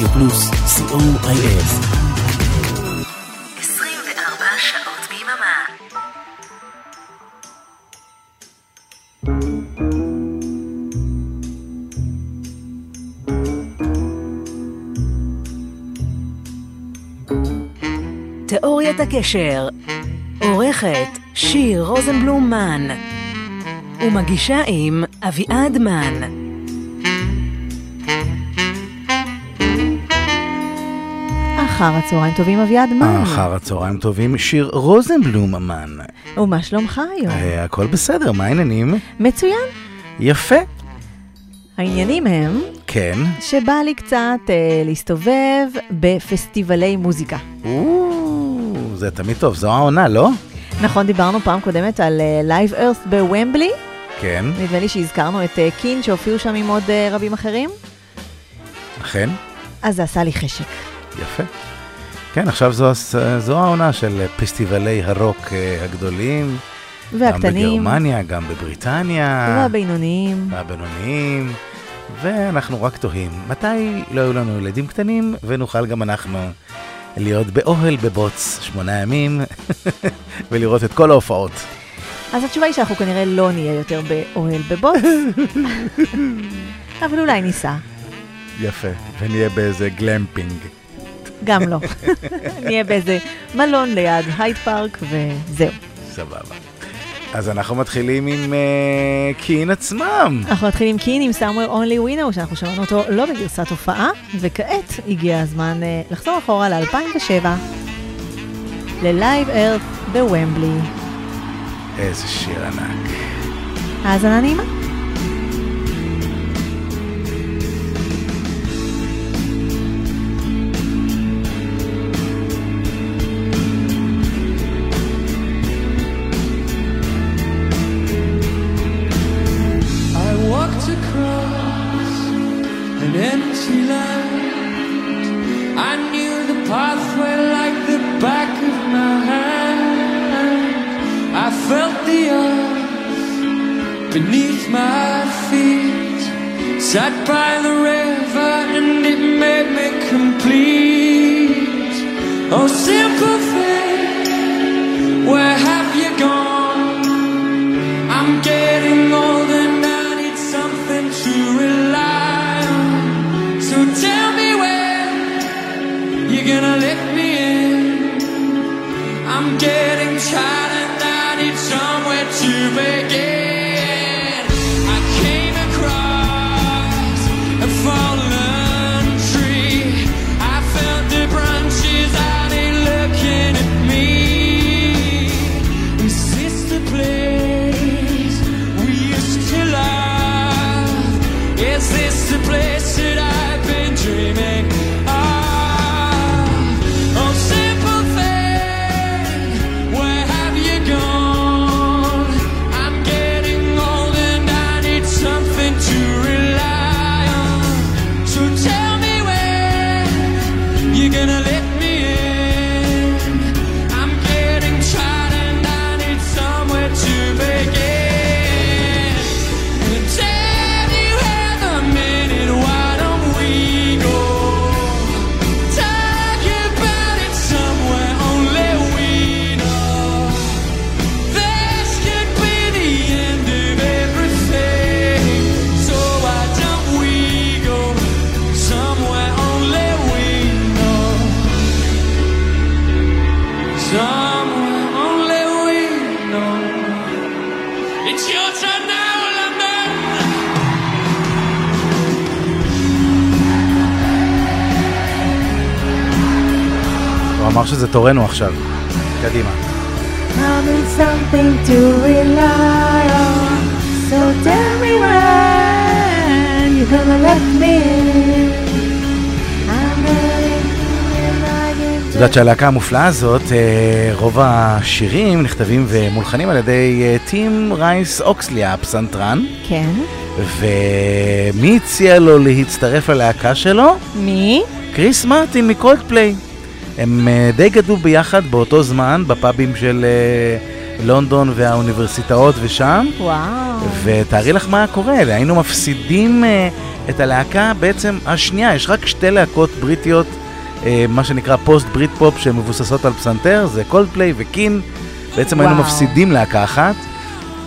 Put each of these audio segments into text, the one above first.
רדיו פלוס, co.il. 24 שעות ביממה. תיאוריית הקשר, עורכת שיר רוזנבלום מן, ומגישה עם אביעד מן. אחר הצהריים טובים אביעד אמן. אחר הצהריים טובים, שיר רוזנבלום אמן. ומה שלומך היום? אה, הכל בסדר, מה העניינים? מצוין. יפה. העניינים הם כן. שבא לי קצת אה, להסתובב בפסטיבלי מוזיקה. או, זה תמיד טוב, זו העונה, לא? נכון, דיברנו פעם קודמת על Live uh, Earth בוומבלי. כן, נדמה לי שהזכרנו את uh, קין שהופיעו שם עם עוד uh, רבים אחרים. אכן, אז זה עשה לי חשק. יפה. כן, עכשיו זו, זו העונה של פסטיבלי הרוק אה, הגדולים. גם והקטנים, בגרמניה, גם בבריטניה. והבינוניים. והבינוניים. ואנחנו רק תוהים, מתי לא יהיו לנו ילדים קטנים ונוכל גם אנחנו להיות באוהל בבוץ שמונה ימים ולראות את כל ההופעות. אז התשובה היא שאנחנו כנראה לא נהיה יותר באוהל בבוץ, אבל אולי ניסע. יפה, ונהיה באיזה גלמפינג. גם לא. נהיה באיזה מלון ליד הייד פארק וזהו. סבבה. אז אנחנו מתחילים עם uh, קין עצמם. אנחנו מתחילים קין עם Somewhere Only We Know, שאנחנו שמענו אותו לא בגרסת הופעה, וכעת הגיע הזמן uh, לחזור אחורה ל-2007, ל Live Earth בוומבלי. איזה שיר ענק. האזנה נעימה. Me in. I'm את יודעת שהלהקה המופלאה הזאת, אה, רוב השירים נכתבים ומולחנים על ידי אה, טים רייס אוקסלי, הפסנתרן, כן. ומי הציע לו להצטרף ללהקה שלו? מי? קריס מרטין מקולדפליי. הם אה, די גדלו ביחד באותו זמן בפאבים של אה, לונדון והאוניברסיטאות ושם, וואו. ותארי לך מה קורה, היינו מפסידים אה, את הלהקה בעצם השנייה, יש רק שתי להקות בריטיות, מה שנקרא פוסט בריטפופ שמבוססות על פסנתר, זה קולדפליי וקין, בעצם היינו וואו. מפסידים להקה אחת,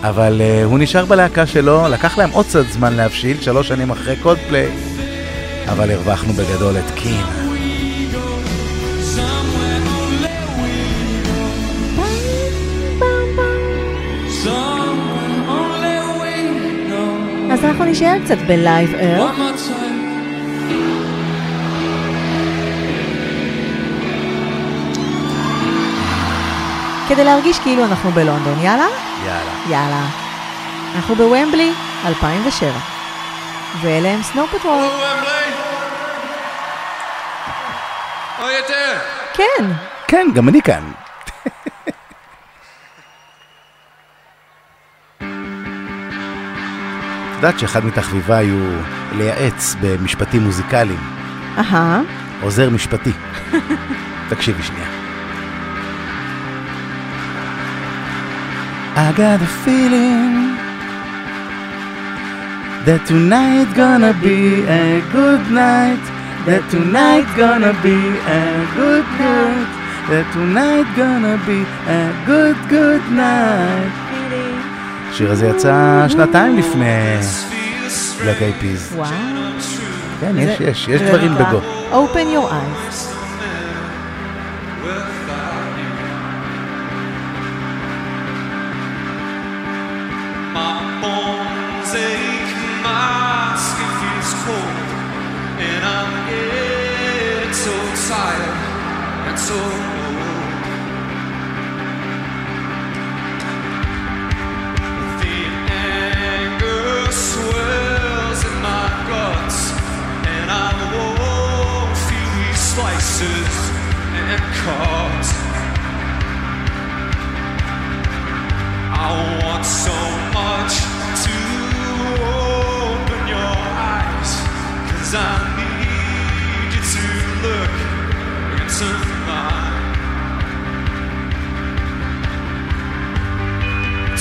אבל אה, הוא נשאר בלהקה שלו, לקח להם עוד קצת זמן להבשיל, שלוש שנים אחרי קולדפליי, אבל הרווחנו בגדול את קין. אז אנחנו נשאר קצת ב Live Earth. כדי להרגיש כאילו אנחנו בלונדון, יאללה? יאללה. יאללה. אנחנו בוומבלי 2007. ואלה הם סנואו פטרול. Doing? כן. כן, גם אני כאן. יודעת שאחד מתחביביי הוא לייעץ במשפטים מוזיקליים, אהה. עוזר משפטי. תקשיבי שנייה. I got a feeling that tonight gonna be a good night that tonight gonna be a good good that tonight gonna be a good good night השיר הזה יצא שנתיים לפני Black Eyed Peas. וואו. כן, יש, זה- יש, יש זה דברים נקרא בגו. Open your eyes. My cuts. I want so much to open your eyes, cause I need you to look into mine.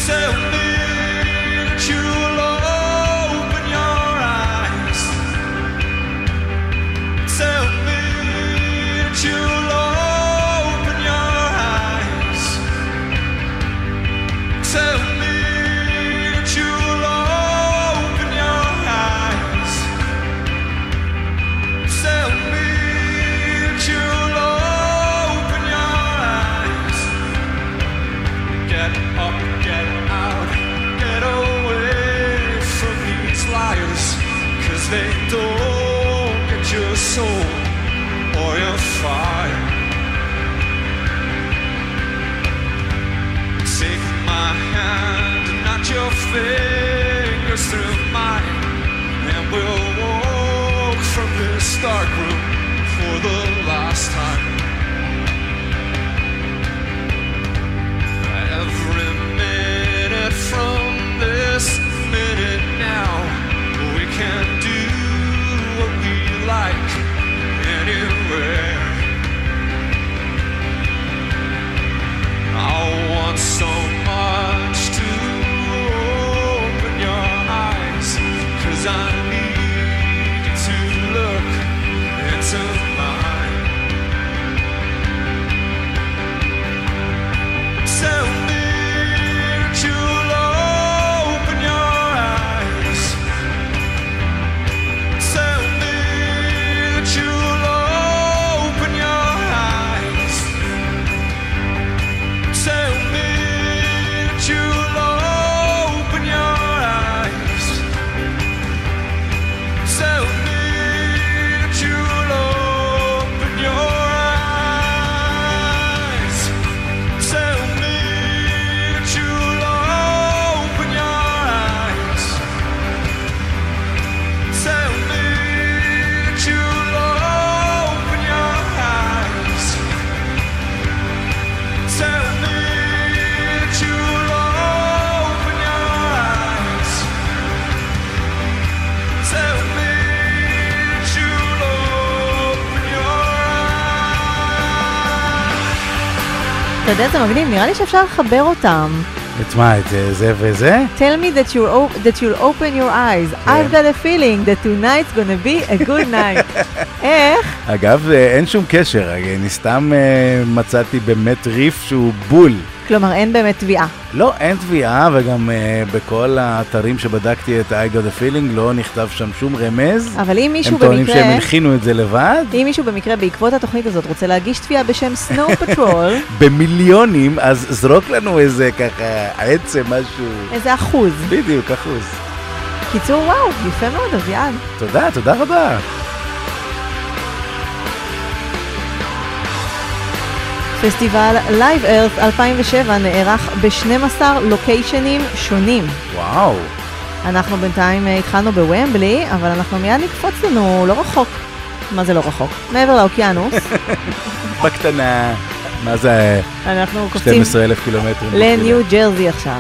Tell יודע, זה מגניב, נראה לי שאפשר לחבר אותם את מה, את זה וזה? Tell me that you'll, op- that you'll open your eyes. I've got a feeling that tonight's gonna be a good night. איך? אגב, אה, אין שום קשר, אני סתם אה, מצאתי באמת ריף שהוא בול. כלומר, אין באמת תביעה. לא, אין תביעה, וגם uh, בכל האתרים שבדקתי את I got a feeling לא נכתב שם שום רמז. אבל אם מישהו הם טוענים במקרה... שהם הלחינו את זה לבד. אם מישהו במקרה בעקבות התוכנית הזאת רוצה להגיש תביעה בשם סנואו פטרול, במיליונים, אז זרוק לנו איזה ככה עצם, משהו. איזה אחוז. בדיוק, אחוז. קיצור, וואו, יפה מאוד, אביעד. תודה, תודה רבה. פסטיבל Live Earth 2007 נערך ב-12 לוקיישנים שונים. וואו. אנחנו בינתיים אה, התחלנו בוומבלי, אבל אנחנו מיד נקפוץ לנו לא רחוק. מה זה לא רחוק? מעבר לאוקיינוס. בקטנה. מה זה אנחנו קופצים 12 אלף קילומטרים? לניו ג'רזי עכשיו.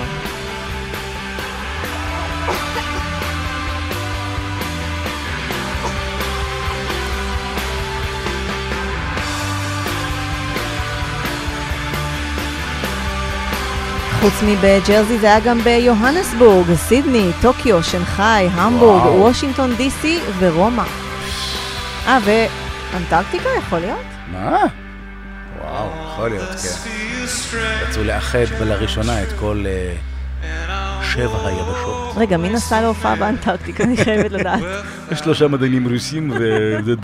חוץ מבג'רזי זה היה גם ביוהנסבורג, סידני, טוקיו, שנגחאי, המבורג, וואו. וושינגטון דיסי ורומא. אה, ואנטרקטיקה יכול להיות? מה? וואו, יכול להיות, כן. רצו לאחד לראשונה את כל אה, שבע היבשות. רגע, מי נסע להופעה באנטרקטיקה? אני חייבת לדעת. יש שלושה מדענים רוסים וזה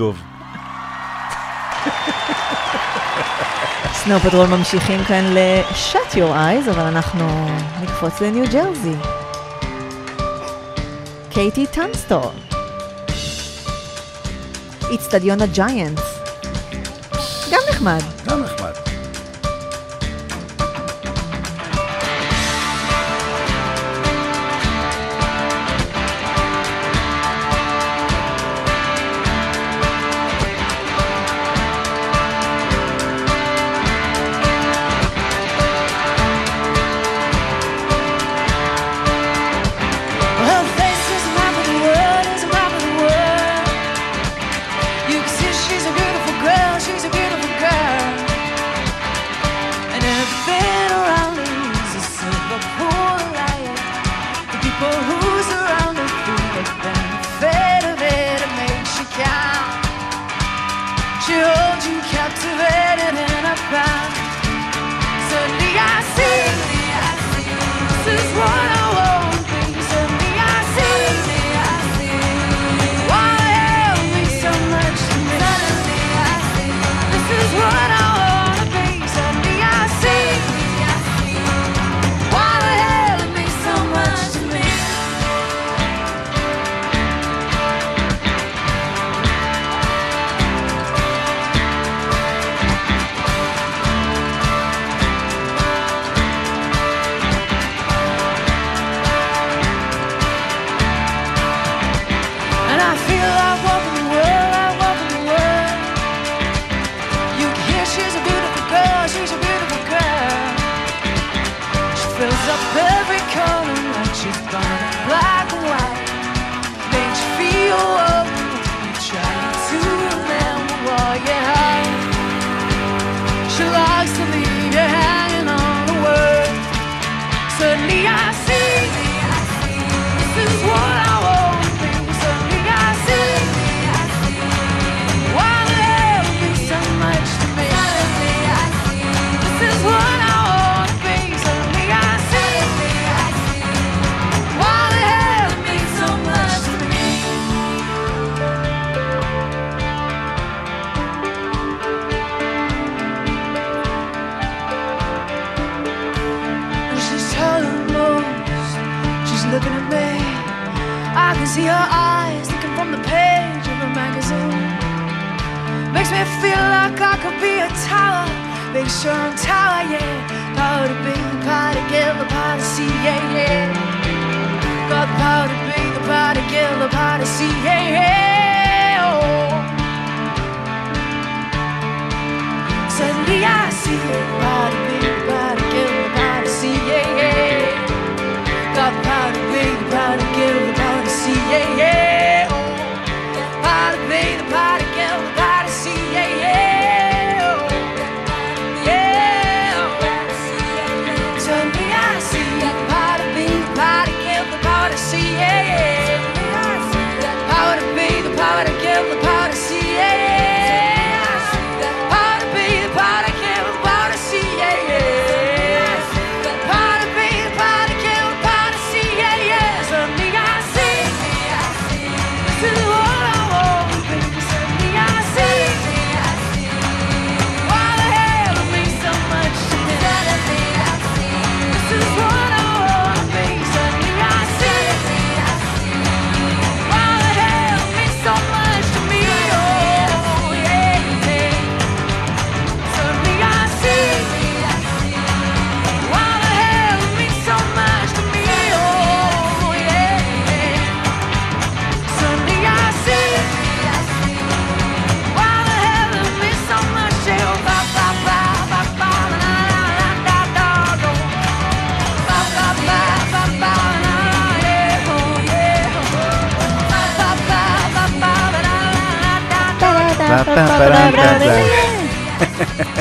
סנואו פטרול ממשיכים כאן ל-shut your eyes, אבל אנחנו נקפוץ לניו ג'רזי. קייטי טנסטור. איצטדיון הג'יינטס. גם נחמד. גם נחמד.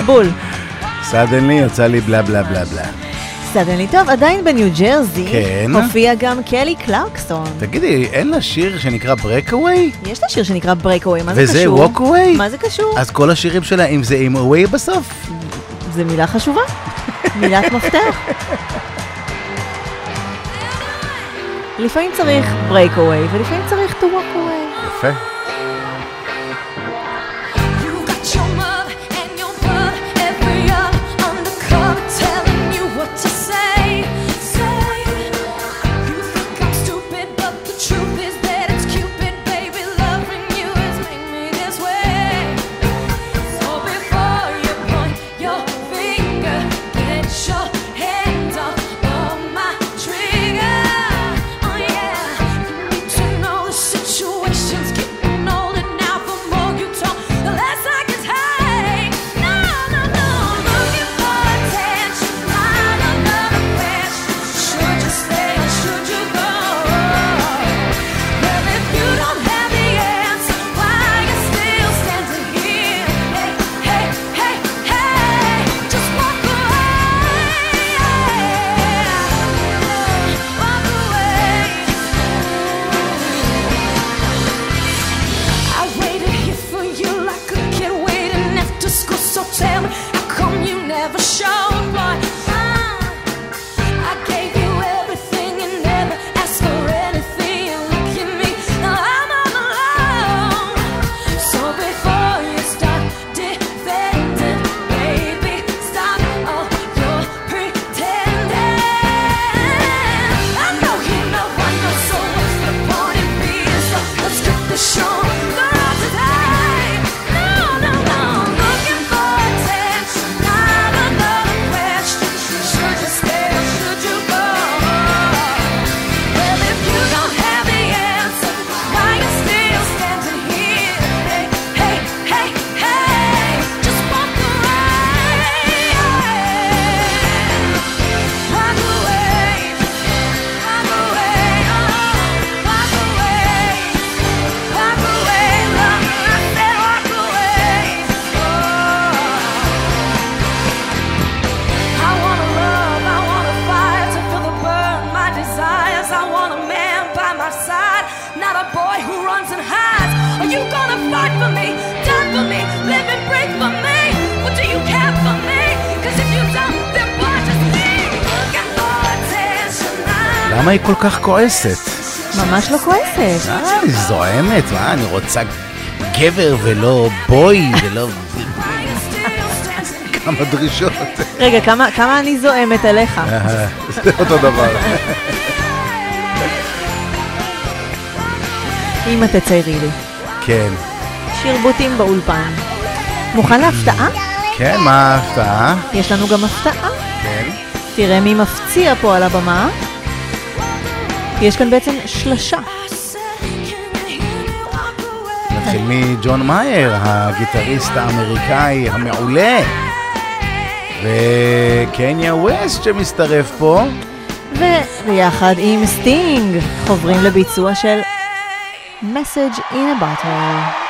בול. סדנלי יצא לי בלה בלה בלה בלה. סדנלי טוב, עדיין בניו ג'רזי. כן. הופיע גם קלי קלרקסון. תגידי, אין לה שיר שנקרא ברקאווי? יש לה שיר שנקרא ברקאווי, מה זה קשור? וזה ווקאווי? מה זה קשור? אז כל השירים שלה, אם זה עם אווי בסוף. זה מילה חשובה, מילת מפתח. לפעמים צריך breakaway ולפעמים צריך to walk away. יפה. you gonna fight for me? Die for me? Live and breathe for me? What do you care for me? Cause if you don't, then why just me? Looking for attention למה היא כל כך כועסת? ממש לא כועסת. אה, היא זועמת, מה, אני רוצה גבר ולא בוי ולא... כמה דרישות. רגע, כמה אני זועמת עליך? זה אותו דבר. אמא תציירי לי. כן. שירבוטים באולפן. מוכן להפתעה? כן, מה ההפתעה? יש לנו גם הפתעה. כן. תראה מי מפציע פה על הבמה. יש כאן בעצם שלשה. נתחיל מג'ון מאייר, הגיטריסט האמריקאי המעולה. וקניה ווסט שמצטרף פה. וביחד עם סטינג חוברים לביצוע של Message in a Bottle.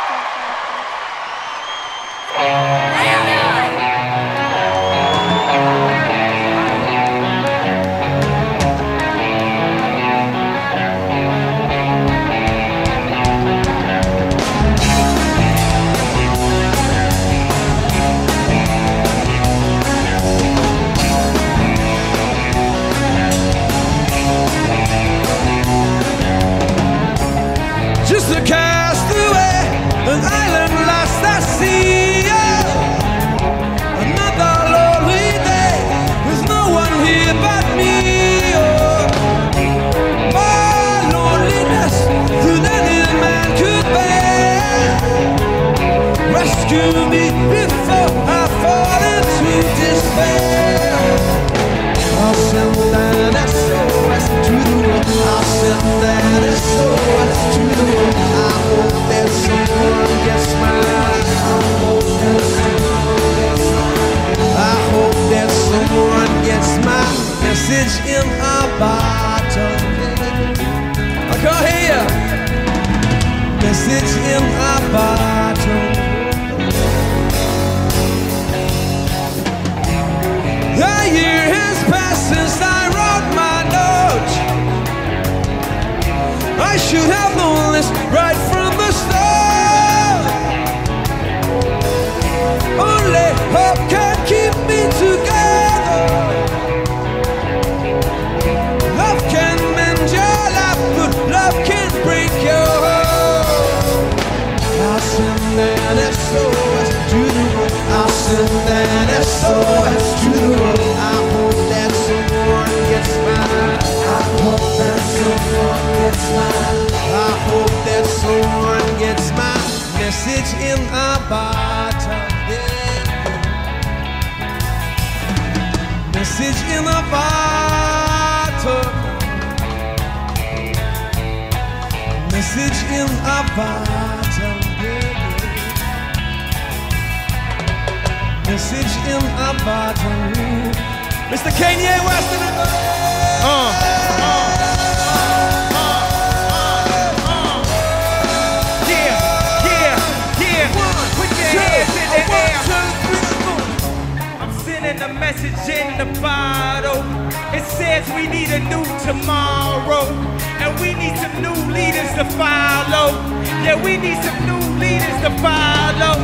To follow. Yeah, we need some new leaders to follow.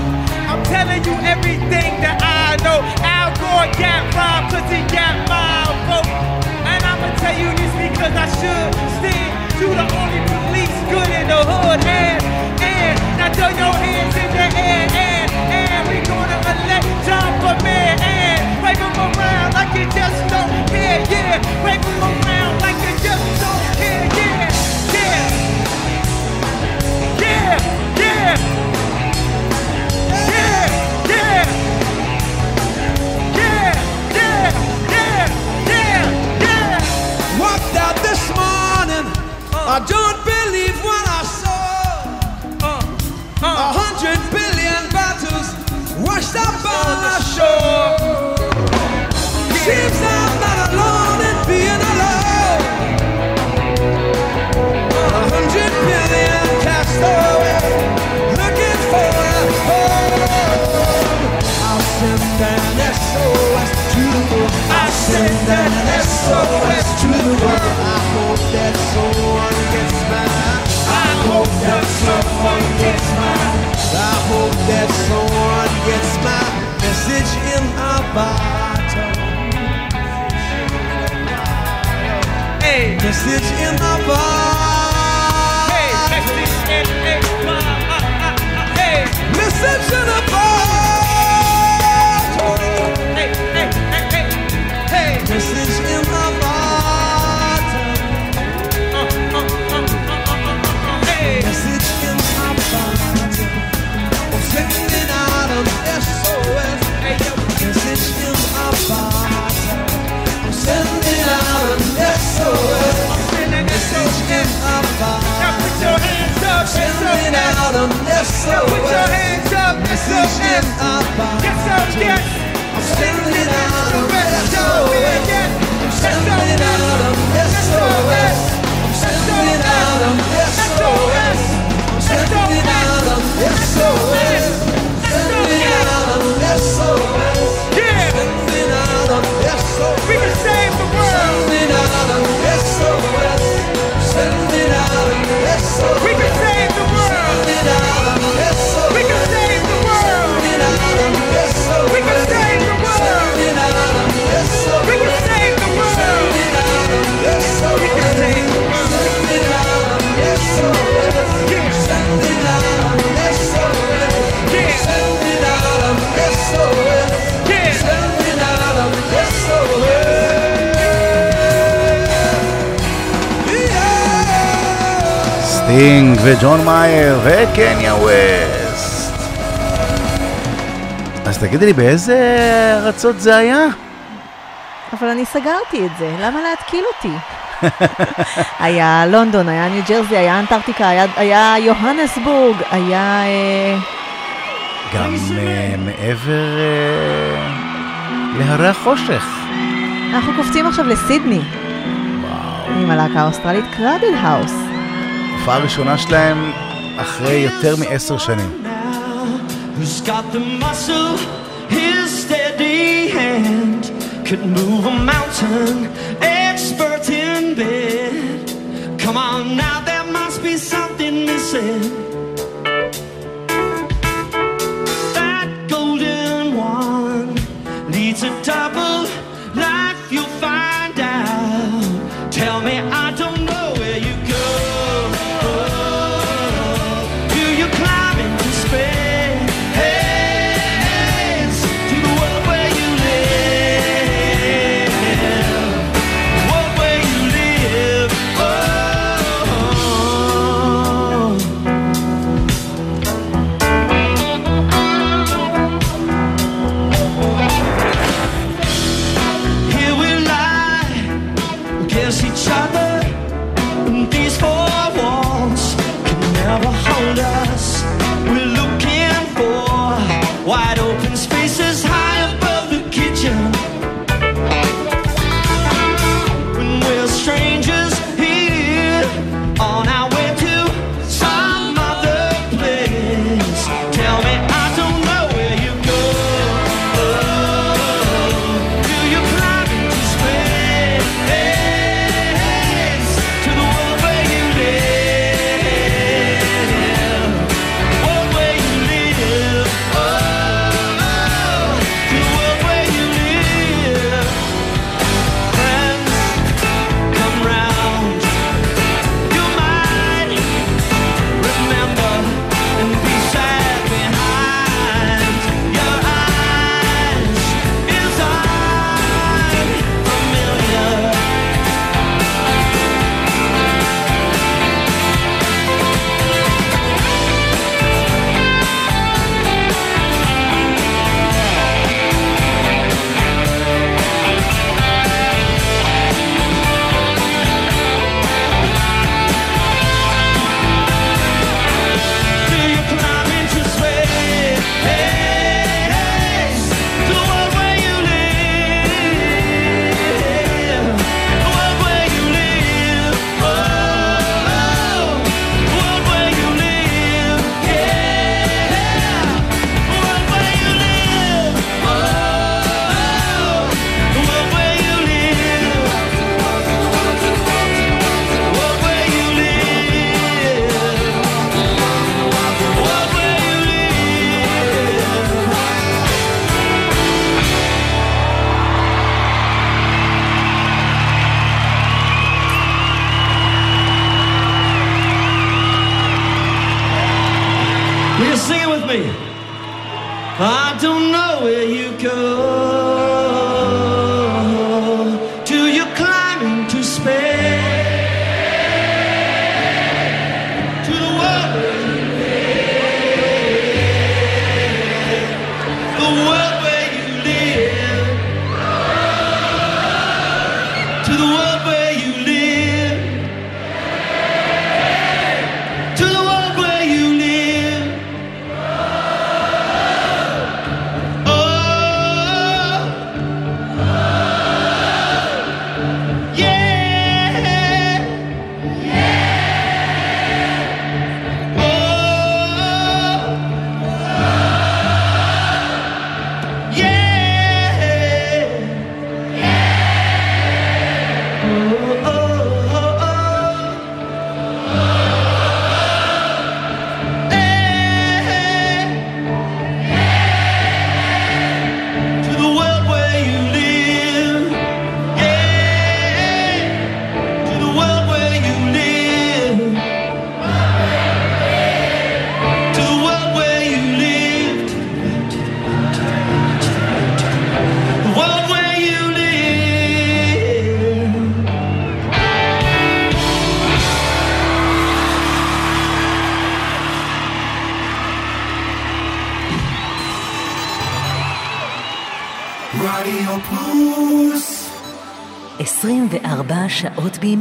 I'm telling you everything that I know. Al Gore got cause he got my vote. And I'ma tell you this because I should stand. You the only police good in the hood. And, and, now throw your hands in the air. And, and we gonna elect John for mayor. And wave him around like you just don't care. Yeah, wave him around like you just don't care. I don't believe what I saw. Uh, uh. A hundred billion bottles washed up on the shore. Send an SOS to the world. I hope that someone gets mine. I hope that someone gets mine. I hope that someone gets my message in a bottle. Hey, Message in a bottle. hey, message in a bottle. Hey, Message in a Yes, sir, yes. I'm standing out of the door. I'm standing out סטינג וג'ון מאייר וקניה ווסט. אז תגידי לי, באיזה ארצות זה היה? אבל אני סגרתי את זה, למה להתקיל אותי? היה לונדון, היה ניו ג'רזי, היה אנטארקטיקה, היה, היה יוהנסבורג, היה... אה, גם אה, מעבר אה, להרי החושך. אנחנו קופצים עכשיו לסידני. עם הלהקה האוסטרלית קראודד האוס. ההופעה הראשונה שלהם אחרי יותר מעשר שנים. Could move a mountain, expert in bed. Come on now, there must be something missing.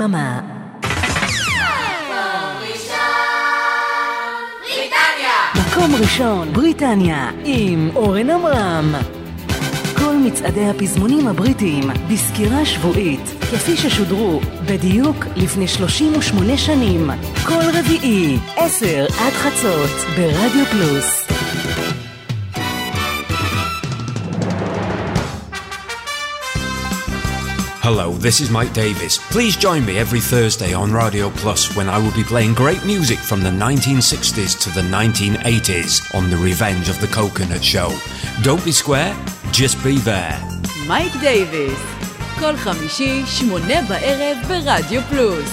דממה. מקום ראשון, בריטניה, עם אורן עמרם. כל מצעדי הפזמונים הבריטיים בסקירה שבועית, כפי ששודרו בדיוק לפני 38 שנים, כל רביעי, 10 עד חצות, ברדיו פלוס. Hello, this is Mike Davis. Please join me every Thursday on Radio Plus when I will be playing great music from the 1960s to the 1980s on The Revenge of the Coconut Show. Don't be square, just be there. Mike Davis, כל חמישי, שמונה בערב ברדיו פלוס.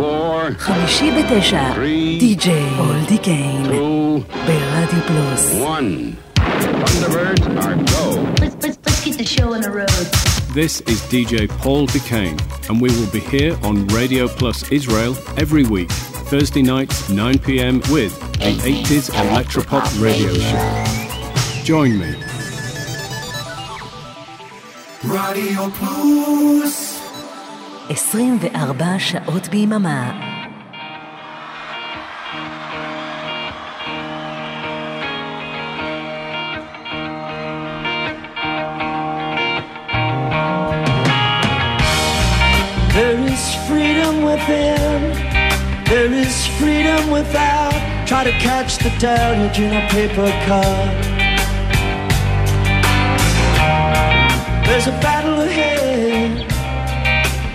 4, חמישי בתשע, די.ג'יי אולדי קיין, ברדיו פלוס. 1 Here's our goal. Let's, let's, let's get the show on the road. This is DJ Paul Duquesne, and we will be here on Radio Plus Israel every week, Thursday nights, 9 p.m., with an 80s electropop radio show. Join me. Radio Plus. 24 hours a day. Try to catch the deluge in a paper cup. There's a battle ahead,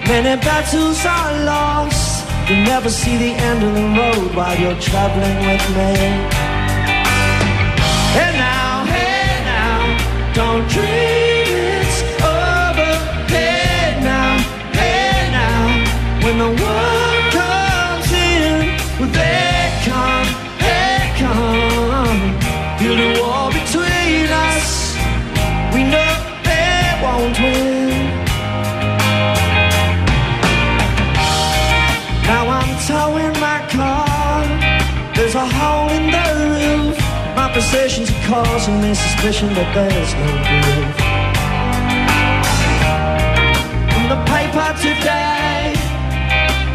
many battles are lost. You never see the end of the road while you're traveling with me. Hey now, hey now, don't dream causing me suspicion that there's no proof. In the paper today,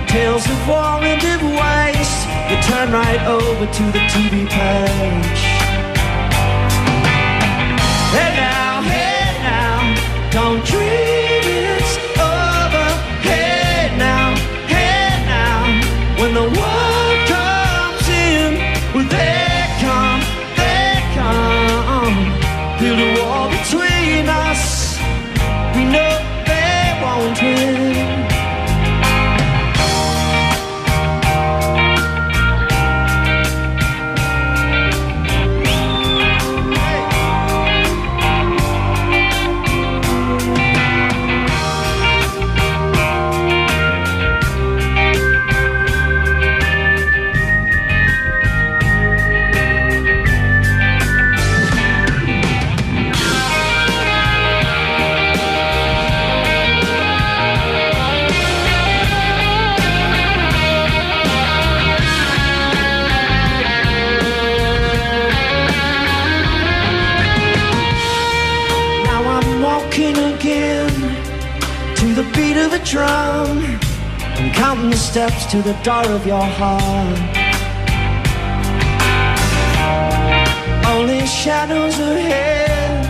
tales of war and of waste. You turn right over to the TV page. Hey now, hey now, don't dream to the door of your heart. Only shadows ahead,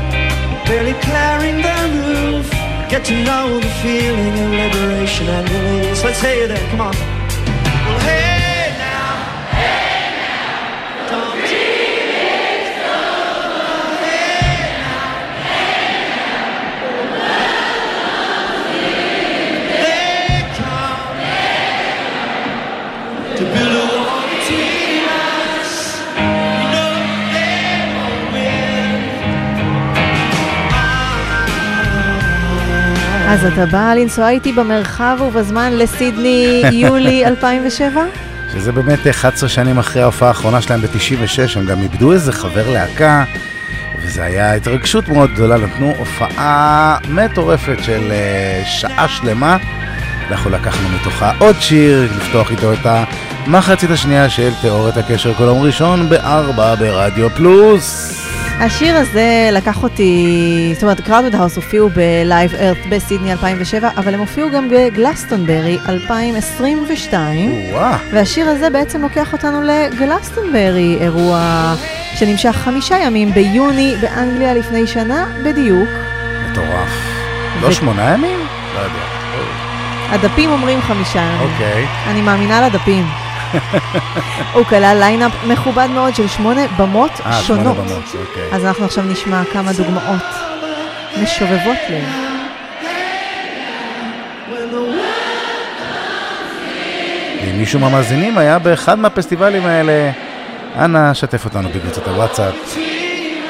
barely clearing the roof. Get to know the feeling of liberation and release. Let's hear it then, come on. אז אתה בא לנסוע איתי במרחב ובזמן לסידני יולי 2007? שזה באמת 11 שנים אחרי ההופעה האחרונה שלהם ב-96, הם גם איבדו איזה חבר להקה, וזה היה התרגשות מאוד גדולה, נתנו הופעה מטורפת של אה, שעה שלמה. אנחנו לקחנו מתוכה עוד שיר, לפתוח איתו את המחצית השנייה של תיאוריית הקשר כל יום ראשון בארבע ברדיו פלוס. השיר הזה לקח אותי, זאת אומרת, קראודד האוס הופיעו בלייב ארת' בסידני 2007, אבל הם הופיעו גם בגלסטונברי 2022, וואו. והשיר הזה בעצם לוקח אותנו לגלסטונברי, אירוע שנמשך חמישה ימים ביוני באנגליה לפני שנה בדיוק. מטורף. לא שמונה ימים? לא יודע. הדפים אומרים חמישה ימים. אוקיי. אני מאמינה לדפים. הוא כלל lineup מכובד מאוד של שמונה במות אה, שמונה שונות. במות, אוקיי. אז אנחנו עכשיו נשמע כמה דוגמאות משובבות לב. אם מישהו מהמאזינים היה באחד מהפסטיבלים האלה, אנא שתף אותנו בקבוצת הוואטסאפ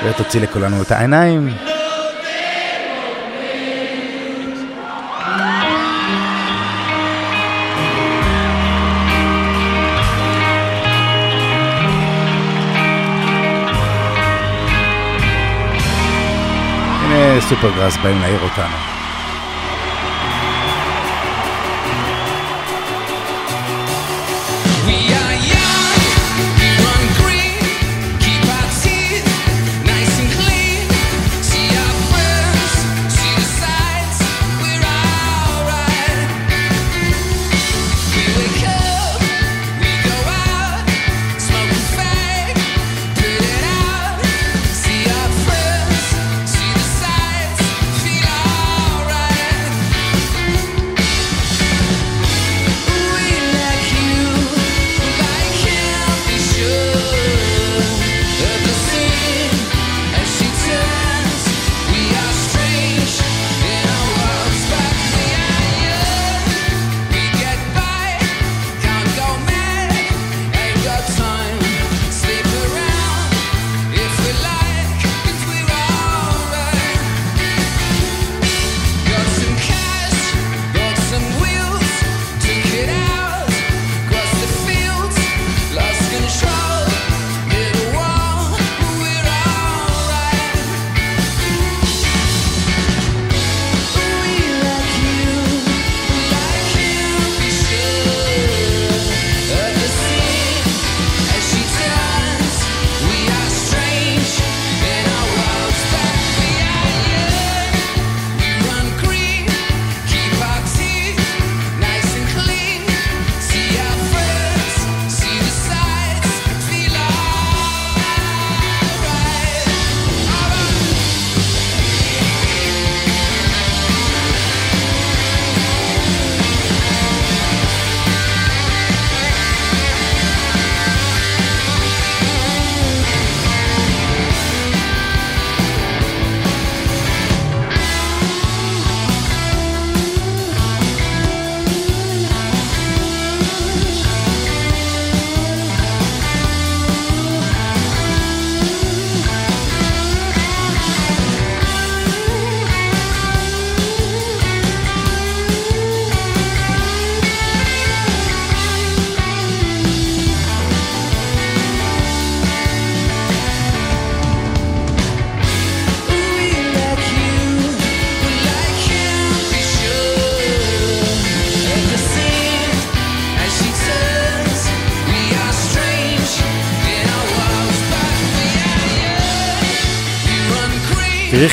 ותוציא לכולנו את העיניים. סופרגראס באים להעיר אותנו.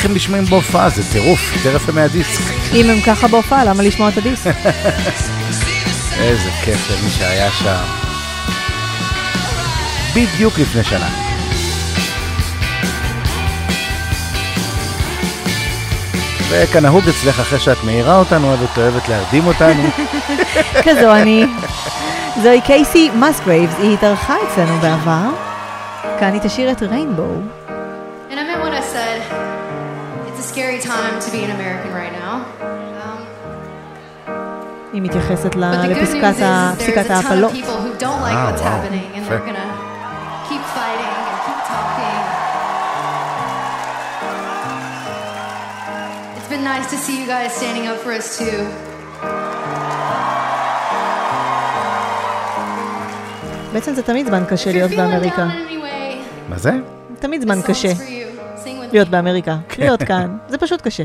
איך הם נשמעים בהופעה, זה טירוף, יפה מהדיסק. אם הם ככה בהופעה, למה לשמוע את הדיסק? איזה כיף למי שהיה שם. בדיוק לפני שנה. וכנהוג אצלך אחרי שאת מעירה אותנו, אוהבת אוהבת להרדים אותנו. כזו אני. זוהי קייסי מסגרייבס, היא התארחה אצלנו בעבר. כאן היא תשאיר את ריינבואו. Time to be an American right now. Um, היא מתייחסת but ל- the good news לפסקת is ה- there's פסיקת a ton of ההפלות. people who don't like Ah, what's wow. happening, and they're Fair. gonna keep fighting and keep talking. It's been nice to see you guys standing up for us too. בעצם זה תמיד זמן קשה להיות Feeling באמריקה. down in any way, מה זה? this תמיד זמן song's קשה להיות. באמריקה. להיות כאן, זה פשוט קשה.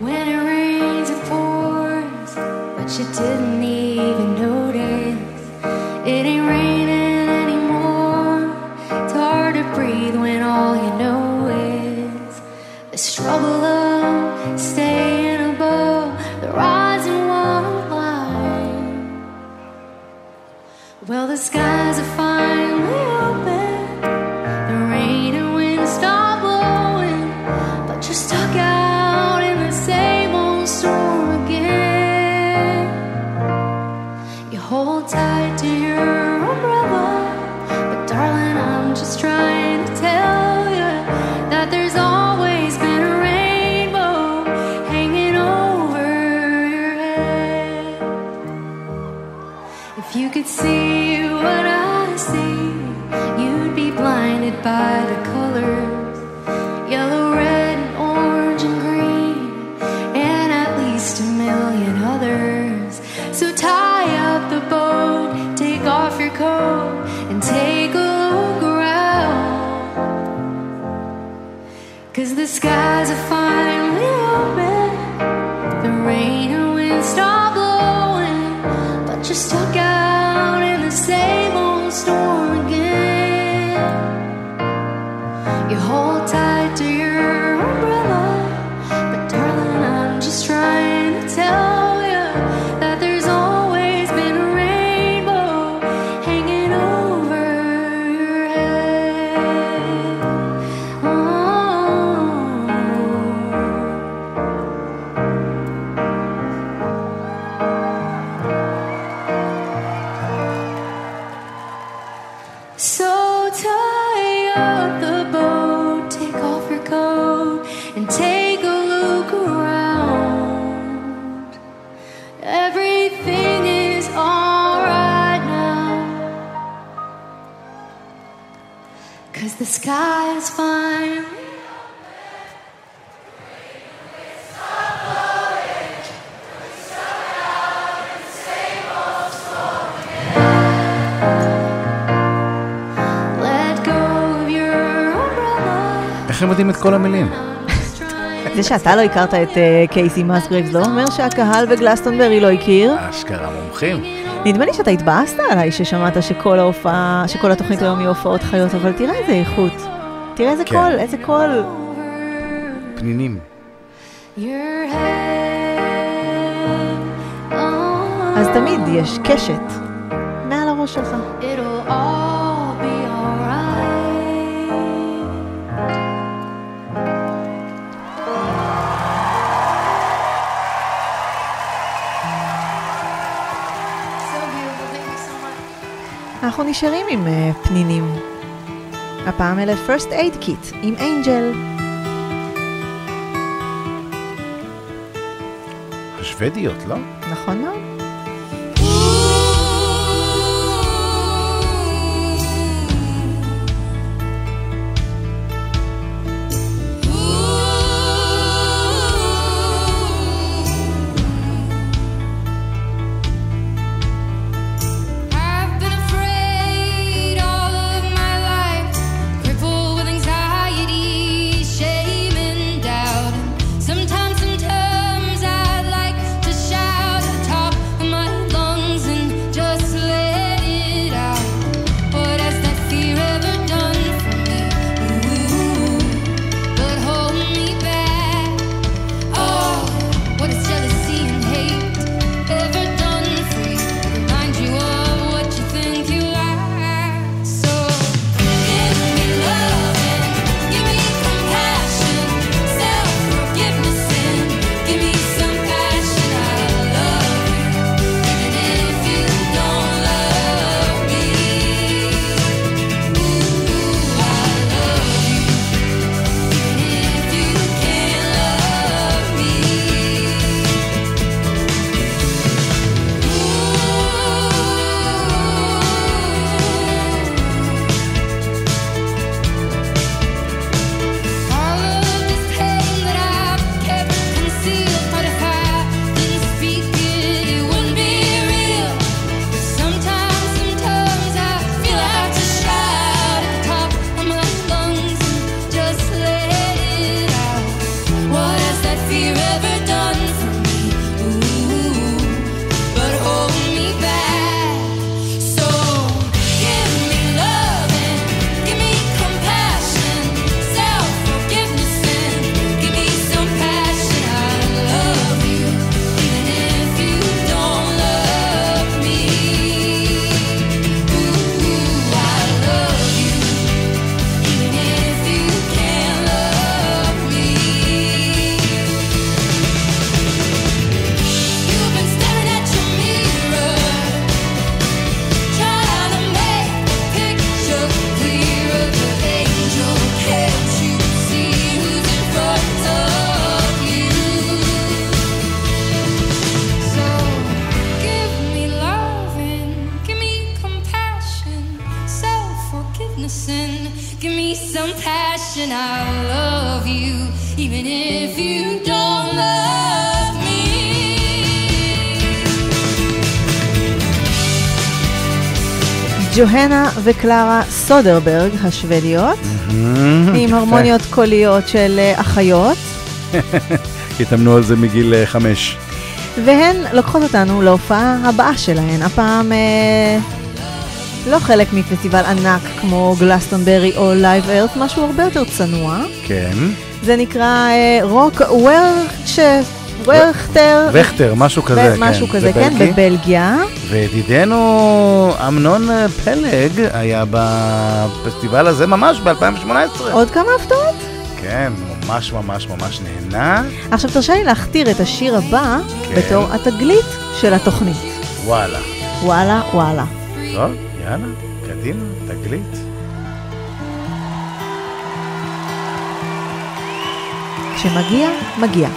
When it rains, it pours, but you didn't even notice. It ain't raining anymore. It's hard to breathe when all you know is the struggle by the car. כל המילים? זה שאתה לא הכרת את אה, קייסי מסגריבס לא אומר שהקהל בגלסטונברי לא הכיר. אשכרה מומחים. נדמה לי שאתה התבאסת עליי ששמעת שכל ההופעה, שכל התוכנית היום היא הופעות חיות, אבל תראה איזה איכות. תראה איזה כן. קול, איזה קול. פנינים. אז תמיד יש קשת מעל הראש שלך. אנחנו נשארים עם אה, פנינים. הפעם אלה First Aid Kit עם אנג'ל. השוודיות, לא? נכון מאוד? יוהנה וקלרה סודרברג השוודיות, עם. הרמוניות קוליות של אה, אחיות, התאמנו על זה מגיל אה, חמש. והן לוקחות אותנו להופעה הבאה שלהן. הפעם אה, לא חלק מפסטיבל ענק כמו גלסטונברי או לייב ארת', משהו הרבה יותר צנוע. כן. זה נקרא אה, רוק ורכטה, ורכטר. וכטר, משהו כזה, כן. משהו כזה, זה כן, בלגי. בבלגיה. וידידנו אמנון פלג היה בפסטיבל הזה ממש ב-2018. עוד כמה הפתעות? כן, ממש ממש ממש נהנה. עכשיו תרשה לי להכתיר את השיר הבא כן. בתור התגלית של התוכנית. וואלה. וואלה וואלה. טוב, יאללה, קדימה, תגלית. כשמגיע, מגיע.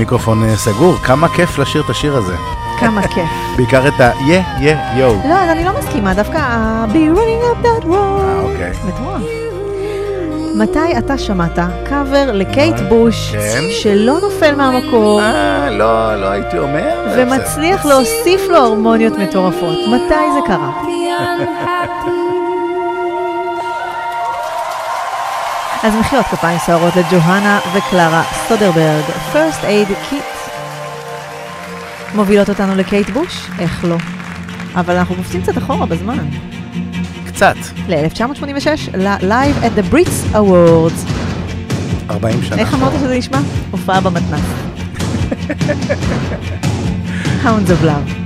המיקרופון אה, סגור, כמה כיף לשיר את השיר הזה. כמה כיף. בעיקר את ה יא, יא, יואו. לא, אז אני לא מסכימה, דווקא ה- be running up that road. אוקיי. מטורף. מתי אתה שמעת קאבר לקייט בוש, כן. שלא נופל מהמקור, אה, לא, לא הייתי אומר. ומצליח להוסיף לו הרמוניות מטורפות? מתי זה קרה? אז מחיאות כפיים סוערות לג'והנה וקלרה סטודרברג, First Aid Kit. מובילות אותנו לקייט בוש? איך לא? אבל אנחנו קופצים קצת אחורה בזמן. קצת, ל-1986, ל-Live at the Brits Awards. 40 שנה. איך אמרת שזה נשמע? הופעה במתנ"ס. Hounds of Love.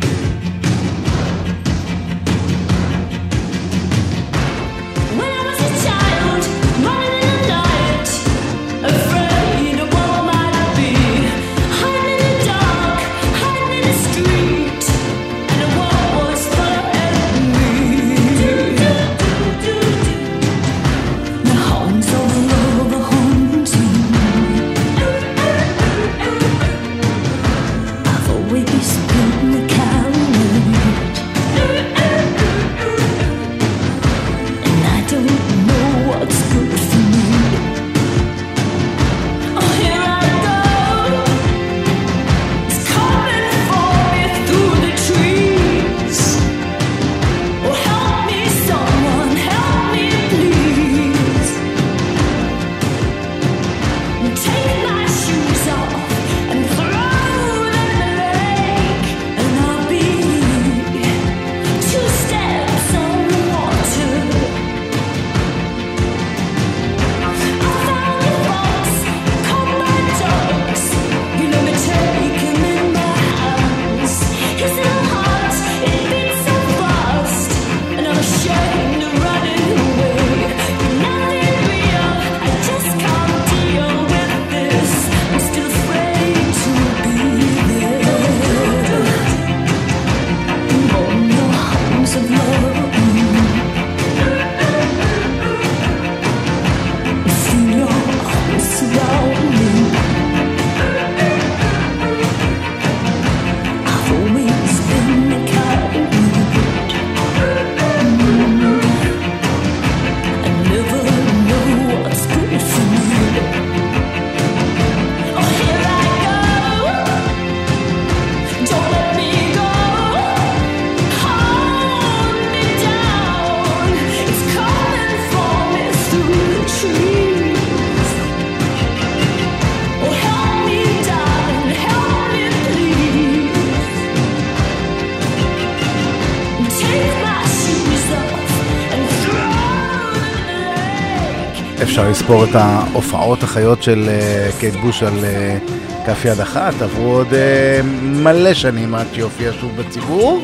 אפשר לספור את ההופעות החיות של אה, קייט בוש על אה, כף יד אחת, עברו עוד אה, מלא שנים עד שהופיע שוב בציבור.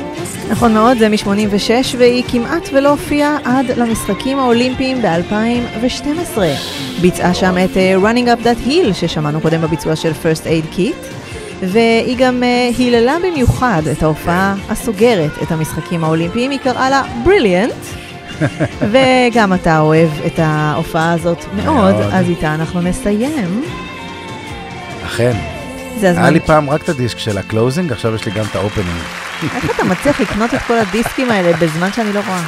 נכון מאוד, זה מ-86, והיא כמעט ולא הופיעה עד למשחקים האולימפיים ב-2012. ביצעה שם את Running Up That Hill, ששמענו קודם בביצוע של First Aid Kit, והיא גם היללה במיוחד את ההופעה הסוגרת את המשחקים האולימפיים, היא קראה לה Brilliant. וגם אתה אוהב את ההופעה הזאת מאוד. אז איתה אנחנו נסיים. אכן. זה הזמן. היה לי פעם רק את הדיסק של ה closing, עכשיו יש לי גם את ה opening. איך אתה מצליח לקנות את כל הדיסקים האלה בזמן שאני לא רואה?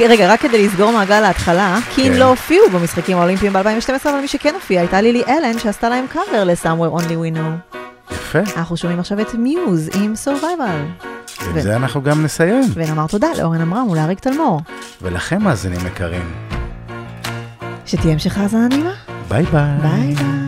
רגע, רק כדי לסגור מעגל להתחלה, קין כן, לא הופיעו במשחקים האולימפיים ב-2012, אבל מי שכן הופיע הייתה לילי אלן, שעשתה להם קאבר ל-Somewhere Only We Know. יפה. אנחנו שומעים עכשיו את מיוז עם Survival. עם זה אנחנו גם נסיים. ונאמר תודה לאורן עמרם ולאריק תלמור. ולכם מאזינים יקרים, שתהיה המשך האזנה נעימה. ביי ביי. ביי ביי.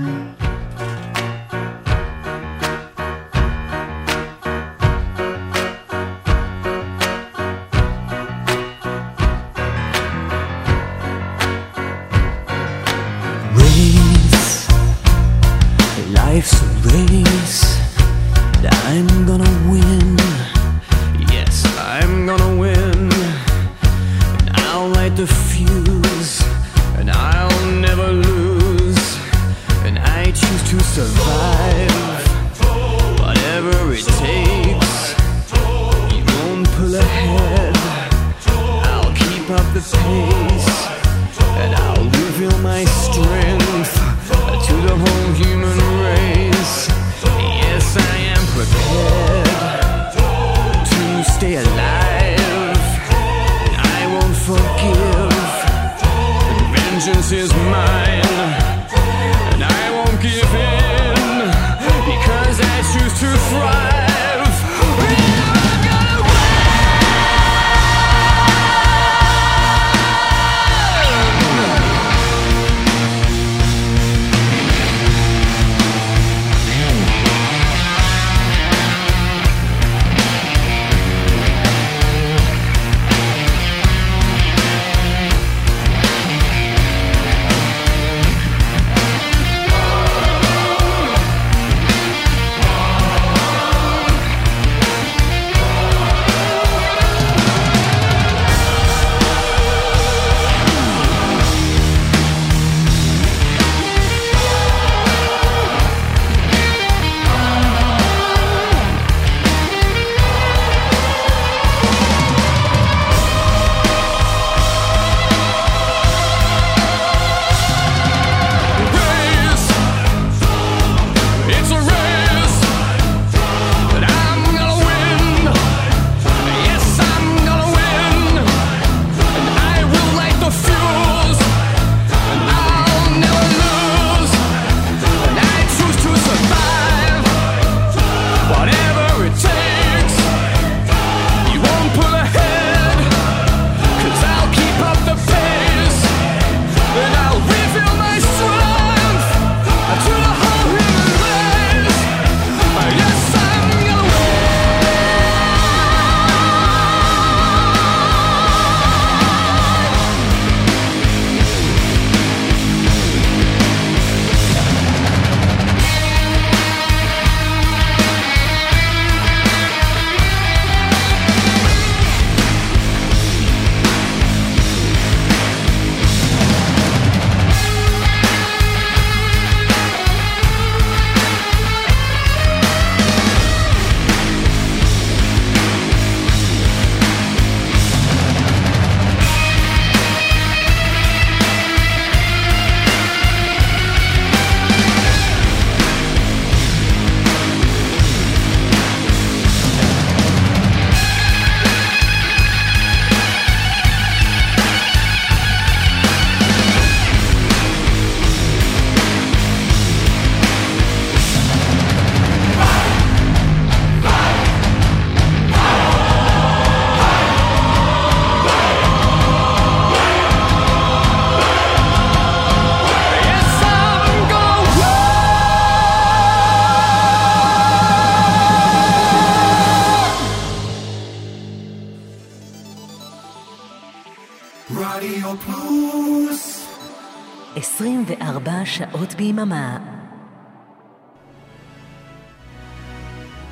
ביממה.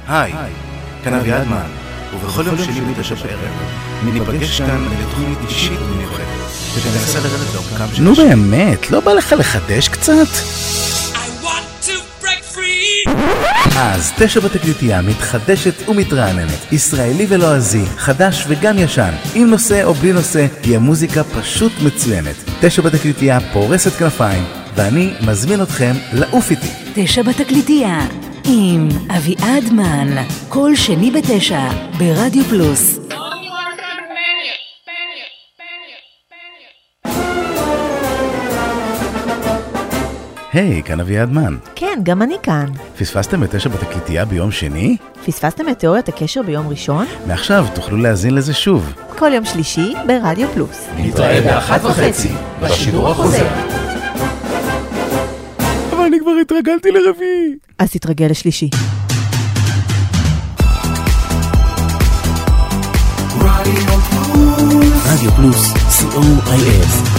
היי, כאן אביעדמן, ובכל יום שני בתשע בערב ניפגש כאן לתוכנית אישית ומיוחדת, שתנסה לרדת לעומקם של... נו באמת, לא בא לך לחדש קצת? אז תשע בתקליטייה מתחדשת ומתרעננת, ישראלי ולועזי, חדש וגם ישן, עם נושא או בלי נושא, תהיה מוזיקה פשוט מצוינת. תשע בתקליטייה פורסת כנפיים, ואני מזמין אתכם לעוף איתי. תשע בתקליטייה, עם אביעד מן, כל שני בתשע, ברדיו פלוס. היי, כאן אביעד מן. כן, גם אני כאן. פספסתם את תשע בתקליטייה ביום שני? פספסתם את תיאוריית הקשר ביום ראשון? מעכשיו תוכלו להאזין לזה שוב. כל יום שלישי ברדיו פלוס. נתראה באחת וחצי, בשידור החוזר. אני כבר התרגלתי לרביעי. אז תתרגל לשלישי. רדיו פלוס, co.il